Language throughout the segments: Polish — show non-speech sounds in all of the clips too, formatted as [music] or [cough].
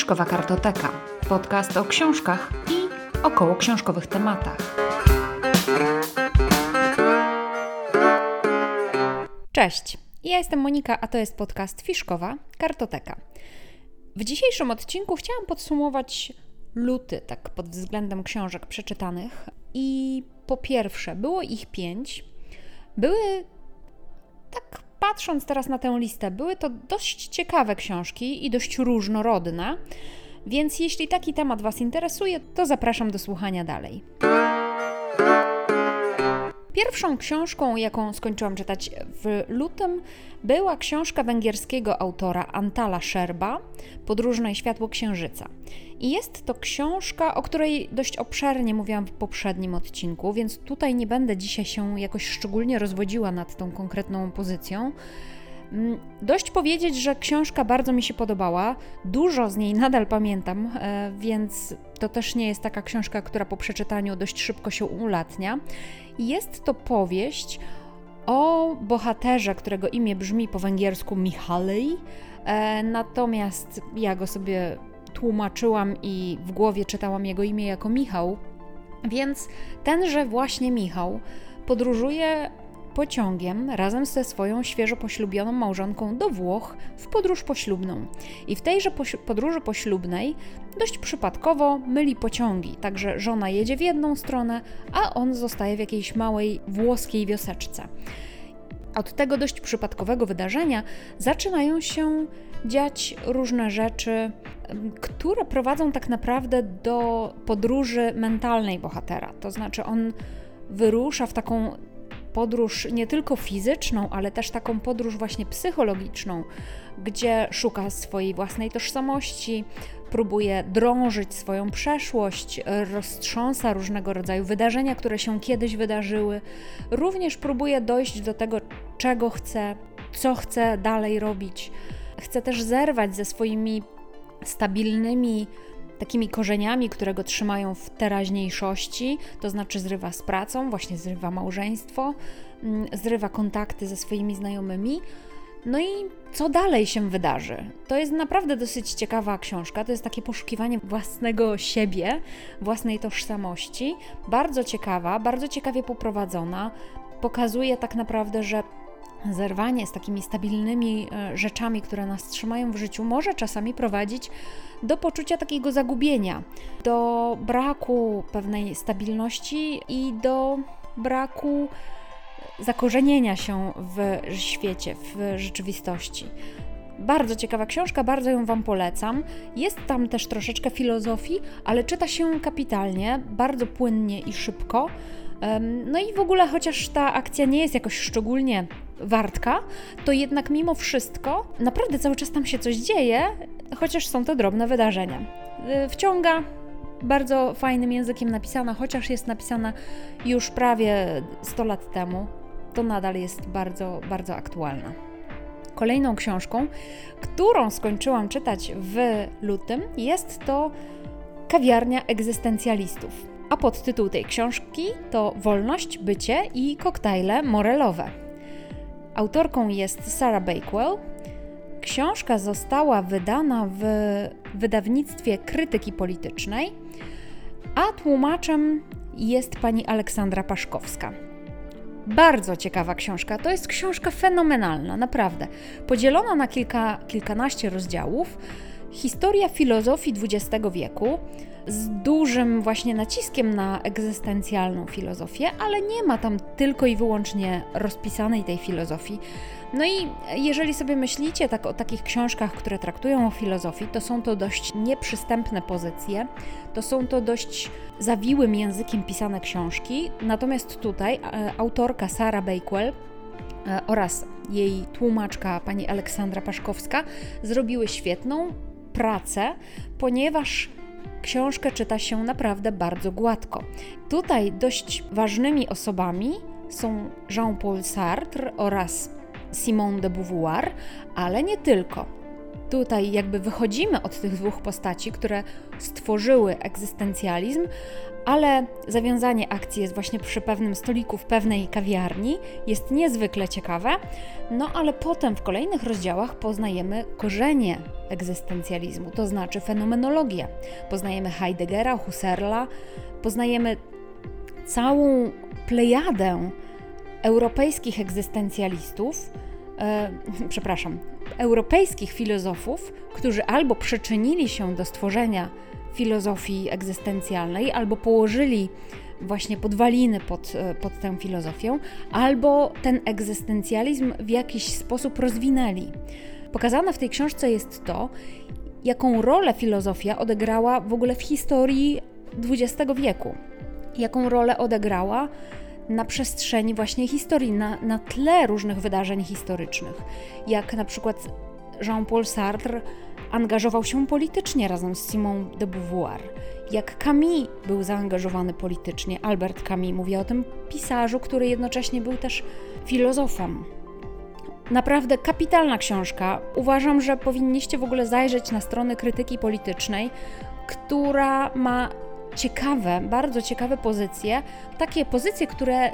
Fiszkowa Kartoteka. Podcast o książkach i około książkowych tematach. Cześć, ja jestem Monika, a to jest podcast Fiszkowa Kartoteka. W dzisiejszym odcinku chciałam podsumować luty, tak pod względem książek przeczytanych. I po pierwsze, było ich pięć. Były, tak patrząc teraz na tę listę, były to dość ciekawe książki i dość różnorodne. Więc jeśli taki temat Was interesuje, to zapraszam do słuchania dalej. Pierwszą książką, jaką skończyłam czytać w lutym, była książka węgierskiego autora Antala Szerba, Podróżne światło księżyca. I jest to książka, o której dość obszernie mówiłam w poprzednim odcinku, więc tutaj nie będę dzisiaj się jakoś szczególnie rozwodziła nad tą konkretną pozycją. Mm, dość powiedzieć, że książka bardzo mi się podobała. Dużo z niej [laughs] nadal pamiętam, e, więc to też nie jest taka książka, która po przeczytaniu dość szybko się ulatnia. Jest to powieść o bohaterze, którego imię brzmi po węgiersku Michalej, e, natomiast ja go sobie tłumaczyłam i w głowie czytałam jego imię jako Michał, więc tenże właśnie Michał podróżuje pociągiem razem ze swoją świeżo poślubioną małżonką do Włoch w podróż poślubną. I w tejże podróży poślubnej dość przypadkowo myli pociągi, także żona jedzie w jedną stronę, a on zostaje w jakiejś małej włoskiej wioseczce. Od tego dość przypadkowego wydarzenia zaczynają się dziać różne rzeczy, które prowadzą tak naprawdę do podróży mentalnej bohatera. To znaczy, on wyrusza w taką podróż nie tylko fizyczną, ale też taką podróż właśnie psychologiczną, gdzie szuka swojej własnej tożsamości, próbuje drążyć swoją przeszłość, roztrząsa różnego rodzaju wydarzenia, które się kiedyś wydarzyły. Również próbuje dojść do tego, czego chce, co chce dalej robić. Chce też zerwać ze swoimi stabilnymi takimi korzeniami, które go trzymają w teraźniejszości, to znaczy zrywa z pracą, właśnie zrywa małżeństwo, mm, zrywa kontakty ze swoimi znajomymi. No i co dalej się wydarzy? To jest naprawdę dosyć ciekawa książka. To jest takie poszukiwanie własnego siebie, własnej tożsamości. Bardzo ciekawa, bardzo ciekawie poprowadzona. Pokazuje tak naprawdę, że zerwanie z takimi stabilnymi e, rzeczami, które nas trzymają w życiu, może czasami prowadzić do poczucia takiego zagubienia, do braku pewnej stabilności i do braku zakorzenienia się w świecie, w rzeczywistości. Bardzo ciekawa książka, bardzo ją Wam polecam. Jest tam też troszeczkę filozofii, ale czyta się kapitalnie, bardzo płynnie i szybko. No i w ogóle, chociaż ta akcja nie jest jakoś szczególnie wartka, to jednak mimo wszystko naprawdę cały czas tam się coś dzieje, chociaż są to drobne wydarzenia. Y, wciąga, bardzo fajnym językiem napisana, chociaż jest napisana już prawie 100 lat temu, to nadal jest bardzo, bardzo aktualna. Kolejną książką, którą skończyłam czytać w lutym, jest to Kawiarnia egzystencjalistów. A podtytuł tej książki to Wolność, bycie i koktajle morelowe. Autorką jest Sarah Bakewell. Książka została wydana w wydawnictwie krytyki politycznej, a tłumaczem jest pani Aleksandra Paszkowska. Bardzo ciekawa książka. To jest książka fenomenalna, naprawdę. Podzielona na kilka, kilkanaście rozdziałów. Historia filozofii XX wieku z dużym właśnie naciskiem na egzystencjalną filozofię, ale nie ma tam tylko i wyłącznie rozpisanej tej filozofii. No i jeżeli sobie myślicie tak o takich książkach, które traktują o filozofii, to są to dość nieprzystępne pozycje, to są to dość zawiłym językiem pisane książki. Natomiast tutaj e, autorka Sara Bakewell e, oraz jej tłumaczka pani Aleksandra Paszkowska zrobiły świetną pracę, ponieważ książkę czyta się naprawdę bardzo gładko. Tutaj dość ważnymi osobami są Jean-Paul Sartre oraz Simone de Beauvoir, ale nie tylko. Tutaj jakby wychodzimy od tych dwóch postaci, które stworzyły egzystencjalizm, ale zawiązanie akcji jest właśnie przy pewnym stoliku w pewnej kawiarni, jest niezwykle ciekawe. No ale potem w kolejnych rozdziałach poznajemy korzenie egzystencjalizmu, to znaczy fenomenologię. Poznajemy Heideggera, Husserla, poznajemy całą plejadę europejskich egzystencjalistów, e, [laughs] przepraszam, europejskich filozofów, którzy albo przyczynili się do stworzenia filozofii egzystencjalnej, albo położyli właśnie podwaliny pod, e, pod tę filozofię, albo ten egzystencjalizm w jakiś sposób rozwinęli. Pokazane w tej książce jest to, jaką rolę filozofia odegrała w ogóle w historii XX wieku, jaką rolę odegrała na przestrzeni właśnie historii, na, na tle różnych wydarzeń historycznych, jak na przykład Jean-Paul Sartre angażował się politycznie razem z Simone de Beauvoir, jak Camus był zaangażowany politycznie. Albert Camus, mówię o tym pisarzu, który jednocześnie był też filozofem. Naprawdę kapitalna książka. Uważam, że powinniście w ogóle zajrzeć na strony krytyki politycznej, która ma ciekawe, bardzo ciekawe pozycje, takie pozycje, które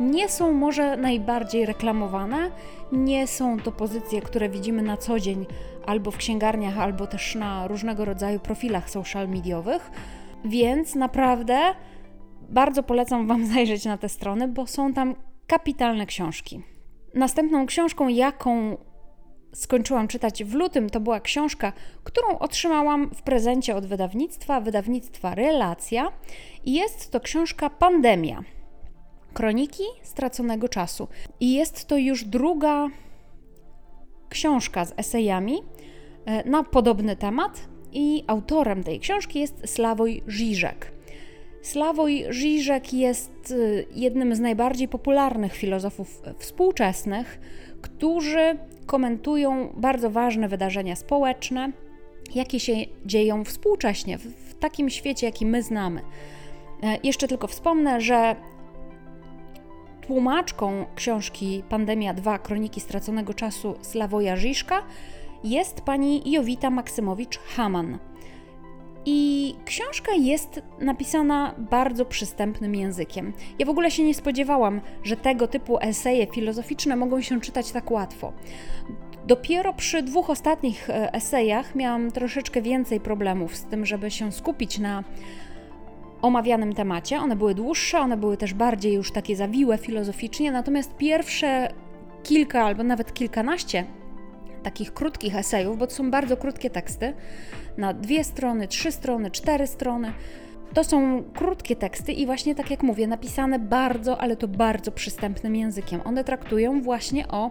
nie są może najbardziej reklamowane, nie są to pozycje, które widzimy na co dzień albo w księgarniach, albo też na różnego rodzaju profilach social mediowych, więc naprawdę bardzo polecam Wam [laughs] zajrzeć na te strony, bo są tam kapitalne książki. Następną książką, jaką skończyłam czytać w lutym, to była książka, którą otrzymałam w prezencie od wydawnictwa, wydawnictwa Relacja. I jest to książka Pandemia. Kroniki straconego czasu. I jest to już druga książka z esejami e, na podobny temat. I autorem tej książki jest Sławoj Żyżek. Sławoj Żyżek jest e, jednym z najbardziej popularnych filozofów współczesnych, którzy komentują bardzo ważne wydarzenia społeczne, jakie się dzieją współcześnie, w takim świecie, jaki my znamy. E, jeszcze tylko wspomnę, że tłumaczką książki Pandemia 2 Kroniki Straconego Czasu Sławoja Żyszka jest pani Jowita Maksymowicz-Haman. I książka jest napisana bardzo przystępnym językiem. Ja w ogóle się nie spodziewałam, że tego typu eseje filozoficzne mogą się czytać tak łatwo. Dopiero przy dwóch ostatnich e, esejach miałam troszeczkę więcej problemów z tym, żeby się skupić na omawianym temacie. One były dłuższe, one były też bardziej już takie zawiłe filozoficznie, natomiast pierwsze kilka albo nawet kilkanaście takich krótkich esejów, bo to są bardzo krótkie teksty, na dwie strony, trzy strony, cztery strony. To są krótkie teksty i właśnie tak jak mówię, napisane bardzo, ale to bardzo przystępnym językiem. One traktują właśnie o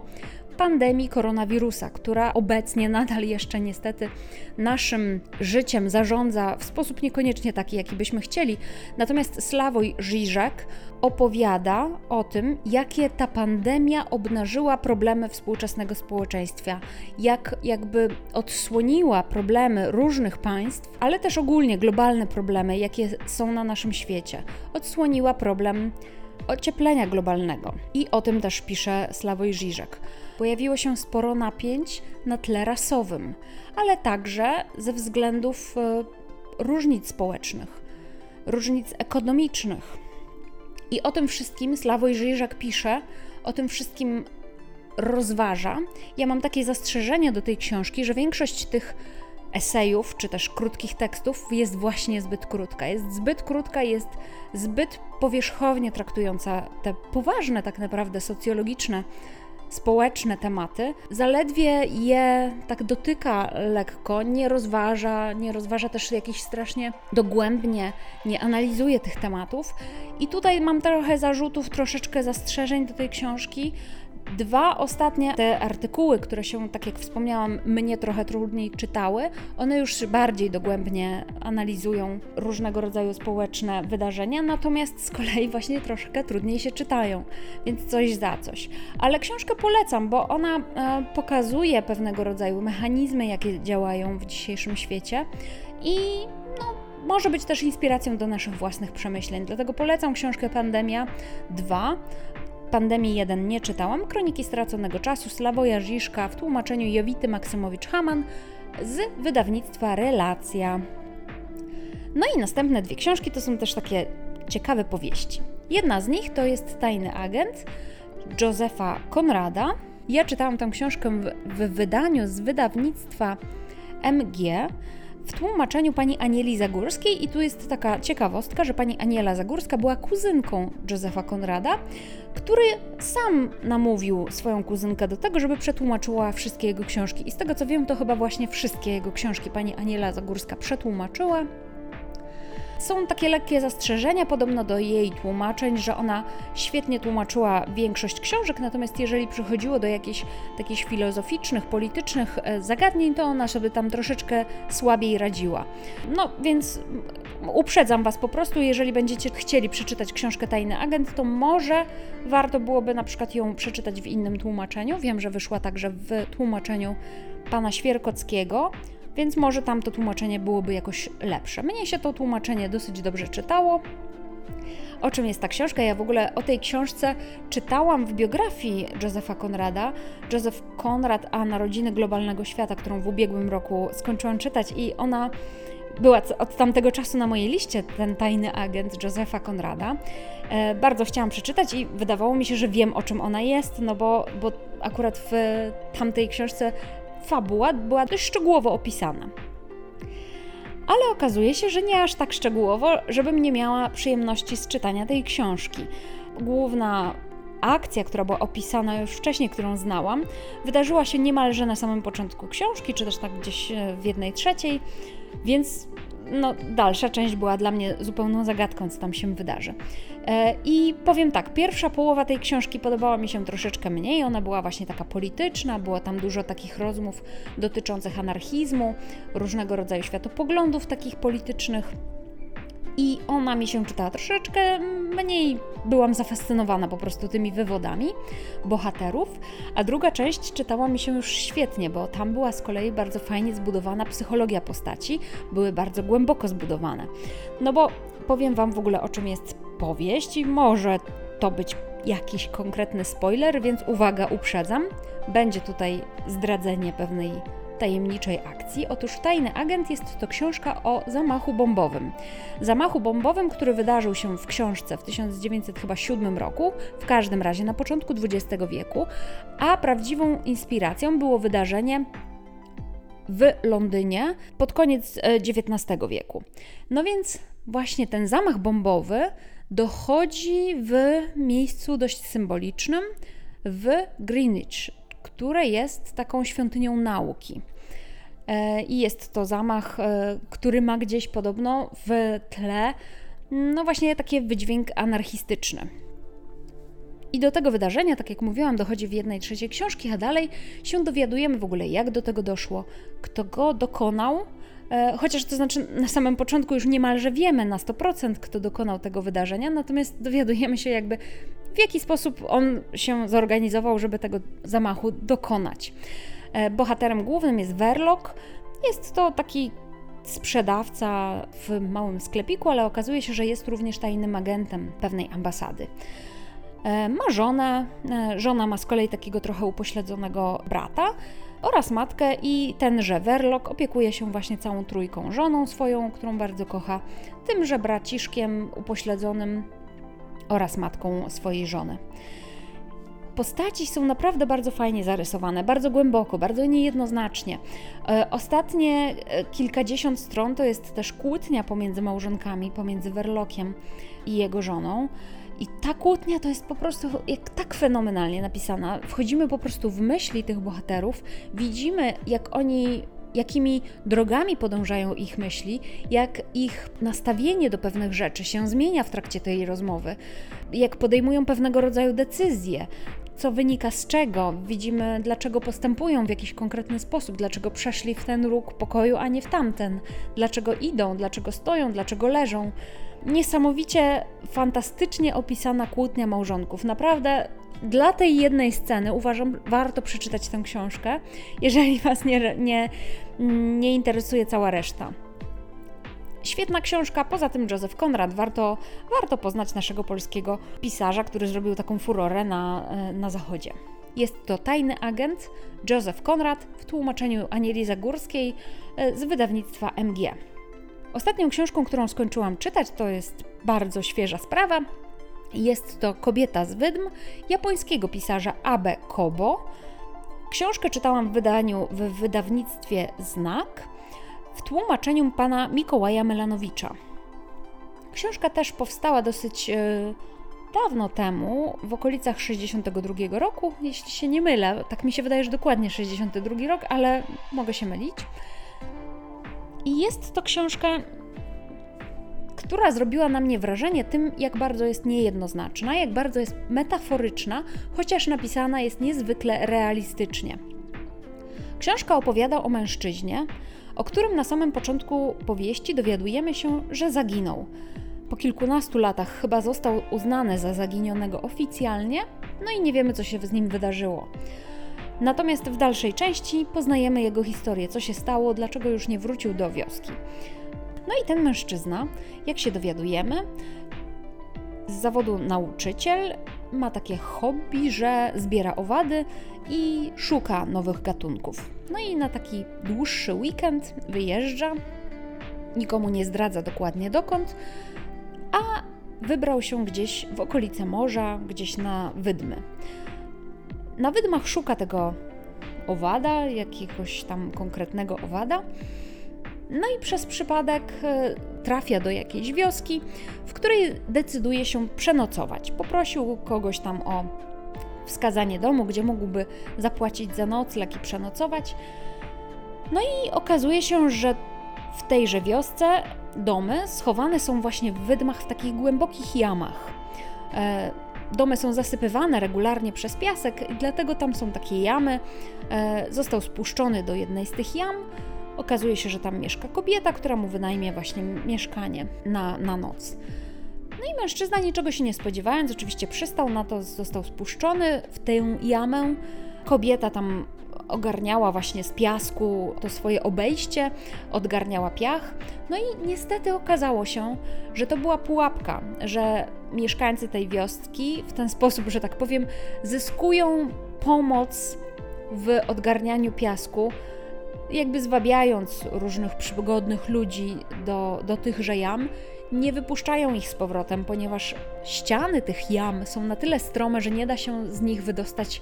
pandemii koronawirusa, która obecnie nadal jeszcze niestety naszym życiem zarządza w sposób niekoniecznie taki, jaki byśmy chcieli. Natomiast Sławoj Żyżek opowiada o tym, jakie ta pandemia obnażyła problemy współczesnego społeczeństwa, jak jakby odsłoniła problemy różnych państw, ale też ogólnie globalne problemy, jakie są na naszym świecie. Odsłoniła problem ocieplenia globalnego. I o tym też pisze Sławoj Żyżek. Pojawiło się sporo napięć na tle rasowym, ale także ze względów e, różnic społecznych, różnic ekonomicznych. I o tym wszystkim Sławoj Żyżek pisze, o tym wszystkim rozważa. Ja mam takie zastrzeżenie do tej książki, że większość tych esejów czy też krótkich tekstów jest właśnie zbyt krótka. Jest zbyt krótka, jest zbyt powierzchownie traktująca te poważne, tak naprawdę socjologiczne, społeczne tematy. Zaledwie je tak dotyka lekko, nie rozważa, nie rozważa też jakiś strasznie dogłębnie, nie analizuje tych tematów. I tutaj mam trochę zarzutów, troszeczkę zastrzeżeń do tej książki. Dwa ostatnie te artykuły, które się, tak jak wspomniałam, mnie trochę trudniej czytały, one już bardziej dogłębnie analizują różnego rodzaju społeczne wydarzenia, natomiast z kolei właśnie troszkę trudniej się czytają, więc coś za coś. Ale książkę polecam, bo ona e, pokazuje pewnego rodzaju mechanizmy, jakie działają w dzisiejszym świecie i no, może być też inspiracją do naszych własnych przemyśleń. Dlatego polecam książkę Pandemia 2 Pandemii 1 nie czytałam. Kroniki Straconego Czasu, Sławoja Żiszka w tłumaczeniu Jowity Maksymowicz-Haman. z wydawnictwa Relacja. No i następne dwie książki to są też takie ciekawe powieści. Jedna z nich to jest Tajny Agent Józefa Konrada. Ja czytałam tę książkę w, w wydaniu z wydawnictwa MG w tłumaczeniu pani Anieli Zagórskiej i tu jest taka ciekawostka, że pani Aniela Zagórska była kuzynką Józefa Konrada, który sam namówił swoją kuzynkę do tego, żeby przetłumaczyła wszystkie jego książki. I z tego co wiem, to chyba właśnie wszystkie jego książki pani Aniela Zagórska przetłumaczyła. Są takie lekkie zastrzeżenia podobno do jej tłumaczeń, że ona świetnie tłumaczyła większość książek, natomiast jeżeli przychodziło do jakichś takich filozoficznych, politycznych e, zagadnień, to ona sobie tam troszeczkę słabiej radziła. No więc uprzedzam Was po prostu, jeżeli będziecie chcieli przeczytać książkę Tajny Agent, to może warto byłoby na przykład ją przeczytać w innym tłumaczeniu. Wiem, że wyszła także w tłumaczeniu pana Świerkockiego więc może tam to tłumaczenie byłoby jakoś lepsze. Mnie się to tłumaczenie dosyć dobrze czytało. O czym jest ta książka? Ja w ogóle o tej książce czytałam w biografii Josepha Conrada. Joseph Conrad, a Narodziny Globalnego Świata, którą w ubiegłym roku skończyłam czytać i ona była od tamtego czasu na mojej liście, ten tajny agent Josepha Conrada. E, bardzo chciałam przeczytać i wydawało mi się, że wiem o czym ona jest, no bo, bo akurat w tamtej książce fabuła była dość szczegółowo opisana. Ale okazuje się, że nie aż tak szczegółowo, żebym nie miała przyjemności z czytania tej książki. Główna akcja, która była opisana już wcześniej, którą znałam, wydarzyła się niemalże na samym początku książki, czy też tak gdzieś e, w jednej trzeciej, więc no, dalsza część była dla mnie zupełną zagadką, co tam się wydarzy. E, I powiem tak, pierwsza połowa tej książki podobała mi się troszeczkę mniej. Ona była właśnie taka polityczna, było tam dużo takich rozmów dotyczących anarchizmu, różnego rodzaju światopoglądów takich politycznych i ona mi się czytała troszeczkę mniej, byłam zafascynowana po prostu tymi wywodami bohaterów, a druga część czytała mi się już świetnie, bo tam była z kolei bardzo fajnie zbudowana psychologia postaci, były bardzo głęboko zbudowane. No bo powiem Wam w ogóle o czym jest powieść i może to być jakiś konkretny spoiler, więc uwaga, uprzedzam, będzie tutaj zdradzenie pewnej tajemniczej akcji. Otóż Tajny Agent jest to książka o zamachu bombowym. Zamachu bombowym, który wydarzył się w książce w 1907 roku, w każdym razie na początku XX wieku, a prawdziwą inspiracją było wydarzenie w Londynie pod koniec XIX e, wieku. No więc właśnie ten zamach bombowy dochodzi w miejscu dość symbolicznym w Greenwich, które jest taką świątynią nauki. E, I jest to zamach, e, który ma gdzieś podobno w tle, no właśnie taki wydźwięk anarchistyczny. I do tego wydarzenia, tak jak mówiłam, dochodzi w jednej trzeciej książki, a dalej się dowiadujemy w ogóle, jak do tego doszło, kto go dokonał, e, chociaż to znaczy na samym początku już niemalże wiemy na 100%, kto dokonał tego wydarzenia, natomiast dowiadujemy się jakby w jaki sposób on się zorganizował, żeby tego zamachu dokonać. E, bohaterem głównym jest Verloc. Jest to taki sprzedawca w małym sklepiku, ale okazuje się, że jest również tajnym agentem pewnej ambasady. E, ma żonę, e, żona ma z kolei takiego trochę upośledzonego brata oraz matkę i tenże Verloc opiekuje się właśnie całą trójką, żoną swoją, którą bardzo kocha, tymże braciszkiem upośledzonym oraz matką swojej żony. Postaci są naprawdę bardzo fajnie zarysowane, bardzo głęboko, bardzo niejednoznacznie. E, ostatnie e, kilkadziesiąt stron to jest też kłótnia pomiędzy małżonkami, pomiędzy Werlokiem i jego żoną. I ta kłótnia to jest po prostu jak tak fenomenalnie napisana. Wchodzimy po prostu w myśli tych bohaterów, widzimy jak oni jakimi drogami podążają ich myśli, jak ich nastawienie do pewnych rzeczy się zmienia w trakcie tej rozmowy, jak podejmują pewnego rodzaju decyzje, co wynika z czego, widzimy dlaczego postępują w jakiś konkretny sposób, dlaczego przeszli w ten róg pokoju, a nie w tamten, dlaczego idą, dlaczego stoją, dlaczego leżą. Niesamowicie fantastycznie opisana kłótnia małżonków. Naprawdę dla tej jednej sceny uważam, warto przeczytać tę książkę, jeżeli [laughs] Was nie, nie, nie interesuje cała reszta. Świetna książka, poza tym Józef Konrad. Warto, warto poznać naszego polskiego pisarza, który zrobił taką furorę na, na zachodzie. Jest to tajny agent Joseph Conrad w tłumaczeniu Anieli Zagórskiej e, z wydawnictwa MG. Ostatnią książką, którą skończyłam czytać, to jest bardzo świeża sprawa. Jest to Kobieta z Wydm japońskiego pisarza Abe Kobo. Książkę czytałam w wydaniu w wydawnictwie Znak w tłumaczeniu pana Mikołaja Melanowicza. Książka też powstała dosyć yy, dawno temu, w okolicach 62 roku, jeśli się nie mylę. Tak mi się wydaje, że dokładnie 62 rok, ale mogę się mylić. I jest to książka, która zrobiła na mnie wrażenie tym, jak bardzo jest niejednoznaczna, jak bardzo jest metaforyczna, chociaż napisana jest niezwykle realistycznie. Książka opowiada o mężczyźnie, o którym na samym początku powieści dowiadujemy się, że zaginął. Po kilkunastu latach chyba został uznany za zaginionego oficjalnie, no i nie wiemy, co się z nim wydarzyło. Natomiast w dalszej części poznajemy jego historię, co się stało, dlaczego już nie wrócił do wioski. No i ten mężczyzna, jak się dowiadujemy, z zawodu nauczyciel ma takie hobby, że zbiera owady i szuka nowych gatunków. No i na taki dłuższy weekend wyjeżdża, nikomu nie zdradza dokładnie dokąd, a wybrał się gdzieś w okolice morza, gdzieś na wydmy. Na wydmach szuka tego owada, jakiegoś tam konkretnego owada. No i przez przypadek e, trafia do jakiejś wioski, w której decyduje się przenocować. Poprosił kogoś tam o wskazanie domu, gdzie mógłby zapłacić za nocleg i przenocować. No i okazuje się, że w tejże wiosce domy schowane są właśnie w wydmach w takich głębokich jamach. E, domy są zasypywane regularnie przez piasek dlatego tam są takie jamy. E, został spuszczony do jednej z tych jam. Okazuje się, że tam mieszka kobieta, która mu wynajmie właśnie mieszkanie na, na noc. No i mężczyzna niczego się nie spodziewając, oczywiście przystał na to, został spuszczony w tę jamę. Kobieta tam ogarniała właśnie z piasku to swoje obejście, odgarniała piach. No i niestety okazało się, że to była pułapka, że mieszkańcy tej wioski w ten sposób, że tak powiem, zyskują pomoc w odgarnianiu piasku, jakby zwabiając różnych przygodnych ludzi do, do tychże jam nie wypuszczają ich z powrotem, ponieważ ściany tych jam są na tyle strome, że nie da się z nich wydostać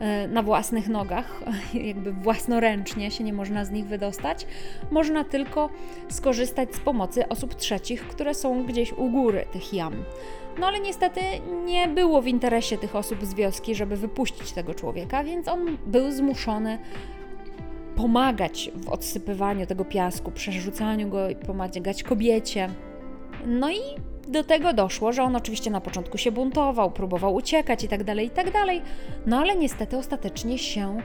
e, na własnych nogach, [laughs] jakby własnoręcznie się nie można z nich wydostać. Można tylko skorzystać z pomocy osób trzecich, które są gdzieś u góry tych jam. No ale niestety nie było w interesie tych osób z wioski, żeby wypuścić tego człowieka, więc on był zmuszony pomagać w odsypywaniu tego piasku, przerzucaniu go i pomagać kobiecie, no i do tego doszło, że on oczywiście na początku się buntował, próbował uciekać i tak dalej, i tak no ale niestety ostatecznie się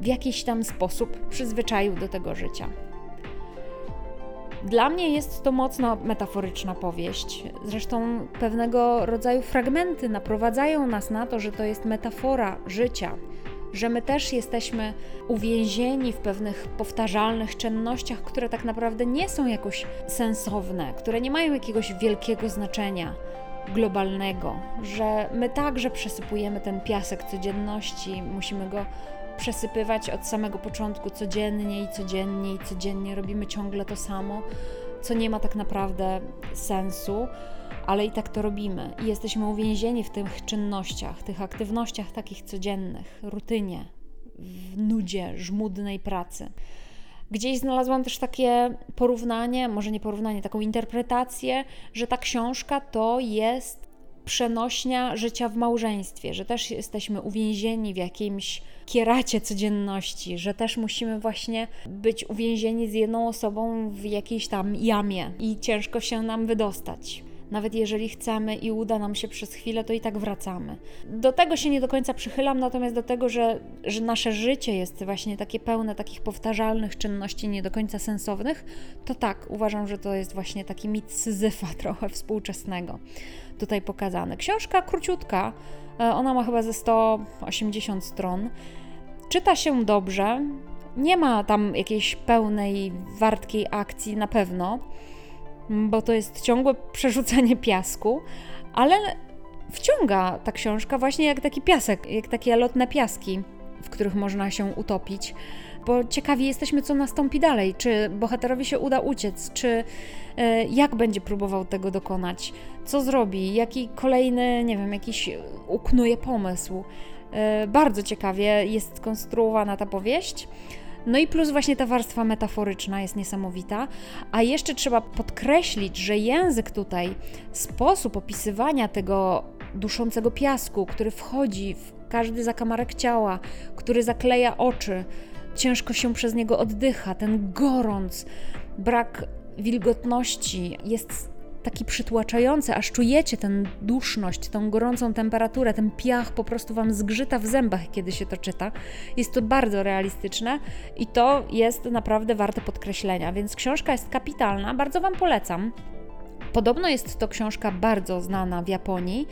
w jakiś tam sposób przyzwyczaił do tego życia. Dla mnie jest to mocno metaforyczna powieść. Zresztą pewnego rodzaju fragmenty naprowadzają nas na to, że to jest metafora życia, że my też jesteśmy uwięzieni w pewnych powtarzalnych czynnościach, które tak naprawdę nie są jakoś sensowne, które nie mają jakiegoś wielkiego znaczenia globalnego, że my także przesypujemy ten piasek codzienności, musimy go przesypywać od samego początku codziennie i codziennie i codziennie robimy ciągle to samo, co nie ma tak naprawdę sensu ale i tak to robimy i jesteśmy uwięzieni w tych czynnościach, tych aktywnościach takich codziennych, rutynie, w nudzie, żmudnej pracy. Gdzieś znalazłam też takie porównanie, może nie porównanie, taką interpretację, że ta książka to jest przenośnia życia w małżeństwie, że też jesteśmy uwięzieni w jakimś kieracie codzienności, że też musimy właśnie być uwięzieni z jedną osobą w jakiejś tam jamie i ciężko się nam wydostać. Nawet jeżeli chcemy i uda nam się przez chwilę, to i tak wracamy. Do tego się nie do końca przychylam, natomiast do tego, że, że nasze życie jest właśnie takie pełne takich powtarzalnych czynności, nie do końca sensownych, to tak, uważam, że to jest właśnie taki mit Syzyfa trochę współczesnego tutaj pokazany. Książka króciutka, e, ona ma chyba ze 180 stron. Czyta się dobrze, nie ma tam jakiejś pełnej, wartkiej akcji na pewno, bo to jest ciągłe [laughs] przerzucanie piasku, ale wciąga ta książka właśnie jak taki piasek, jak takie lotne piaski, w których można się utopić bo ciekawi jesteśmy, co nastąpi dalej. Czy bohaterowi się uda uciec, czy e, jak będzie próbował tego dokonać, co zrobi, jaki kolejny, nie wiem, jakiś uknuje pomysł. E, bardzo ciekawie jest skonstruowana ta powieść. No i plus właśnie ta warstwa metaforyczna jest niesamowita. A jeszcze trzeba podkreślić, że język tutaj, sposób opisywania tego duszącego piasku, który wchodzi w każdy zakamarek ciała, który zakleja oczy, ciężko się przez niego oddycha, ten gorąc, brak wilgotności jest taki przytłaczający, aż czujecie tę duszność, tą gorącą temperaturę, ten piach po prostu wam zgrzyta w zębach, kiedy się to czyta. Jest to bardzo realistyczne i to jest naprawdę warte podkreślenia, więc książka jest kapitalna, bardzo wam polecam. Podobno jest to książka bardzo znana w Japonii.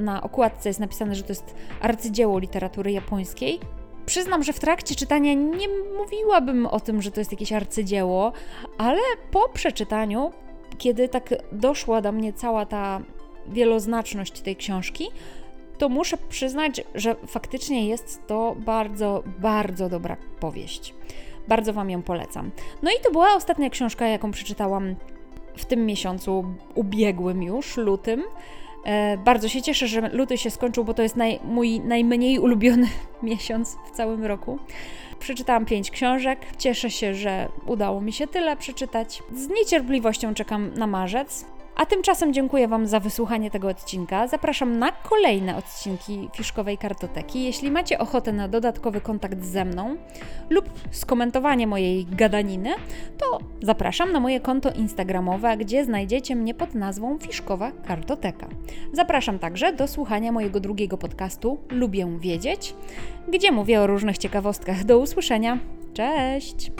Na okładce jest napisane, że to jest arcydzieło literatury japońskiej. Przyznam, że w trakcie czytania nie mówiłabym o tym, że to jest jakieś arcydzieło, ale po przeczytaniu, kiedy tak doszła do mnie cała ta wieloznaczność tej książki, to muszę przyznać, że faktycznie jest to bardzo, bardzo dobra powieść. Bardzo Wam ją polecam. No i to była ostatnia książka, jaką przeczytałam w tym miesiącu ubiegłym już, lutym. E, bardzo się cieszę, że luty się skończył, bo to jest naj, mój najmniej ulubiony [laughs] miesiąc w całym roku. Przeczytałam pięć książek. Cieszę się, że udało mi się tyle przeczytać. Z niecierpliwością czekam na marzec. A tymczasem dziękuję Wam za wysłuchanie tego odcinka. Zapraszam na kolejne odcinki Fiszkowej Kartoteki. Jeśli macie ochotę na dodatkowy kontakt ze mną lub skomentowanie mojej gadaniny, to zapraszam na moje konto Instagramowe, gdzie znajdziecie mnie pod nazwą Fiszkowa Kartoteka. Zapraszam także do słuchania mojego drugiego podcastu Lubię Wiedzieć, gdzie mówię o różnych ciekawostkach. Do usłyszenia. Cześć!